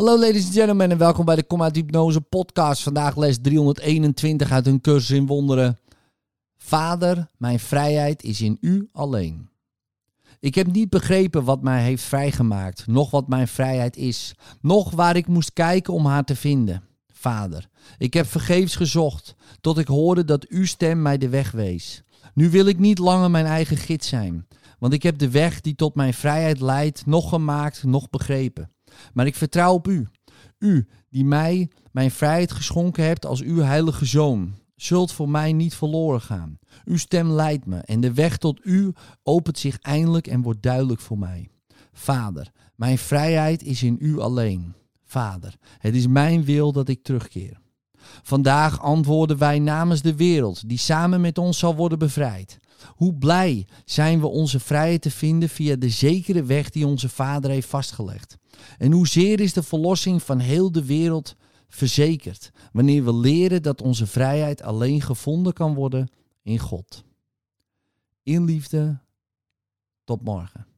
Hallo ladies and gentlemen en welkom bij de Kom uit Hypnose podcast. Vandaag les 321 uit een cursus in wonderen. Vader, mijn vrijheid is in u alleen. Ik heb niet begrepen wat mij heeft vrijgemaakt, nog wat mijn vrijheid is, nog waar ik moest kijken om haar te vinden. Vader, ik heb vergeefs gezocht, tot ik hoorde dat uw stem mij de weg wees. Nu wil ik niet langer mijn eigen gids zijn, want ik heb de weg die tot mijn vrijheid leidt nog gemaakt, nog begrepen. Maar ik vertrouw op u. U, die mij mijn vrijheid geschonken hebt als uw heilige zoon, zult voor mij niet verloren gaan. Uw stem leidt me en de weg tot u opent zich eindelijk en wordt duidelijk voor mij. Vader, mijn vrijheid is in u alleen. Vader, het is mijn wil dat ik terugkeer. Vandaag antwoorden wij namens de wereld, die samen met ons zal worden bevrijd. Hoe blij zijn we onze vrijheid te vinden via de zekere weg die onze Vader heeft vastgelegd. En hoezeer is de verlossing van heel de wereld verzekerd wanneer we leren dat onze vrijheid alleen gevonden kan worden in God. In liefde, tot morgen.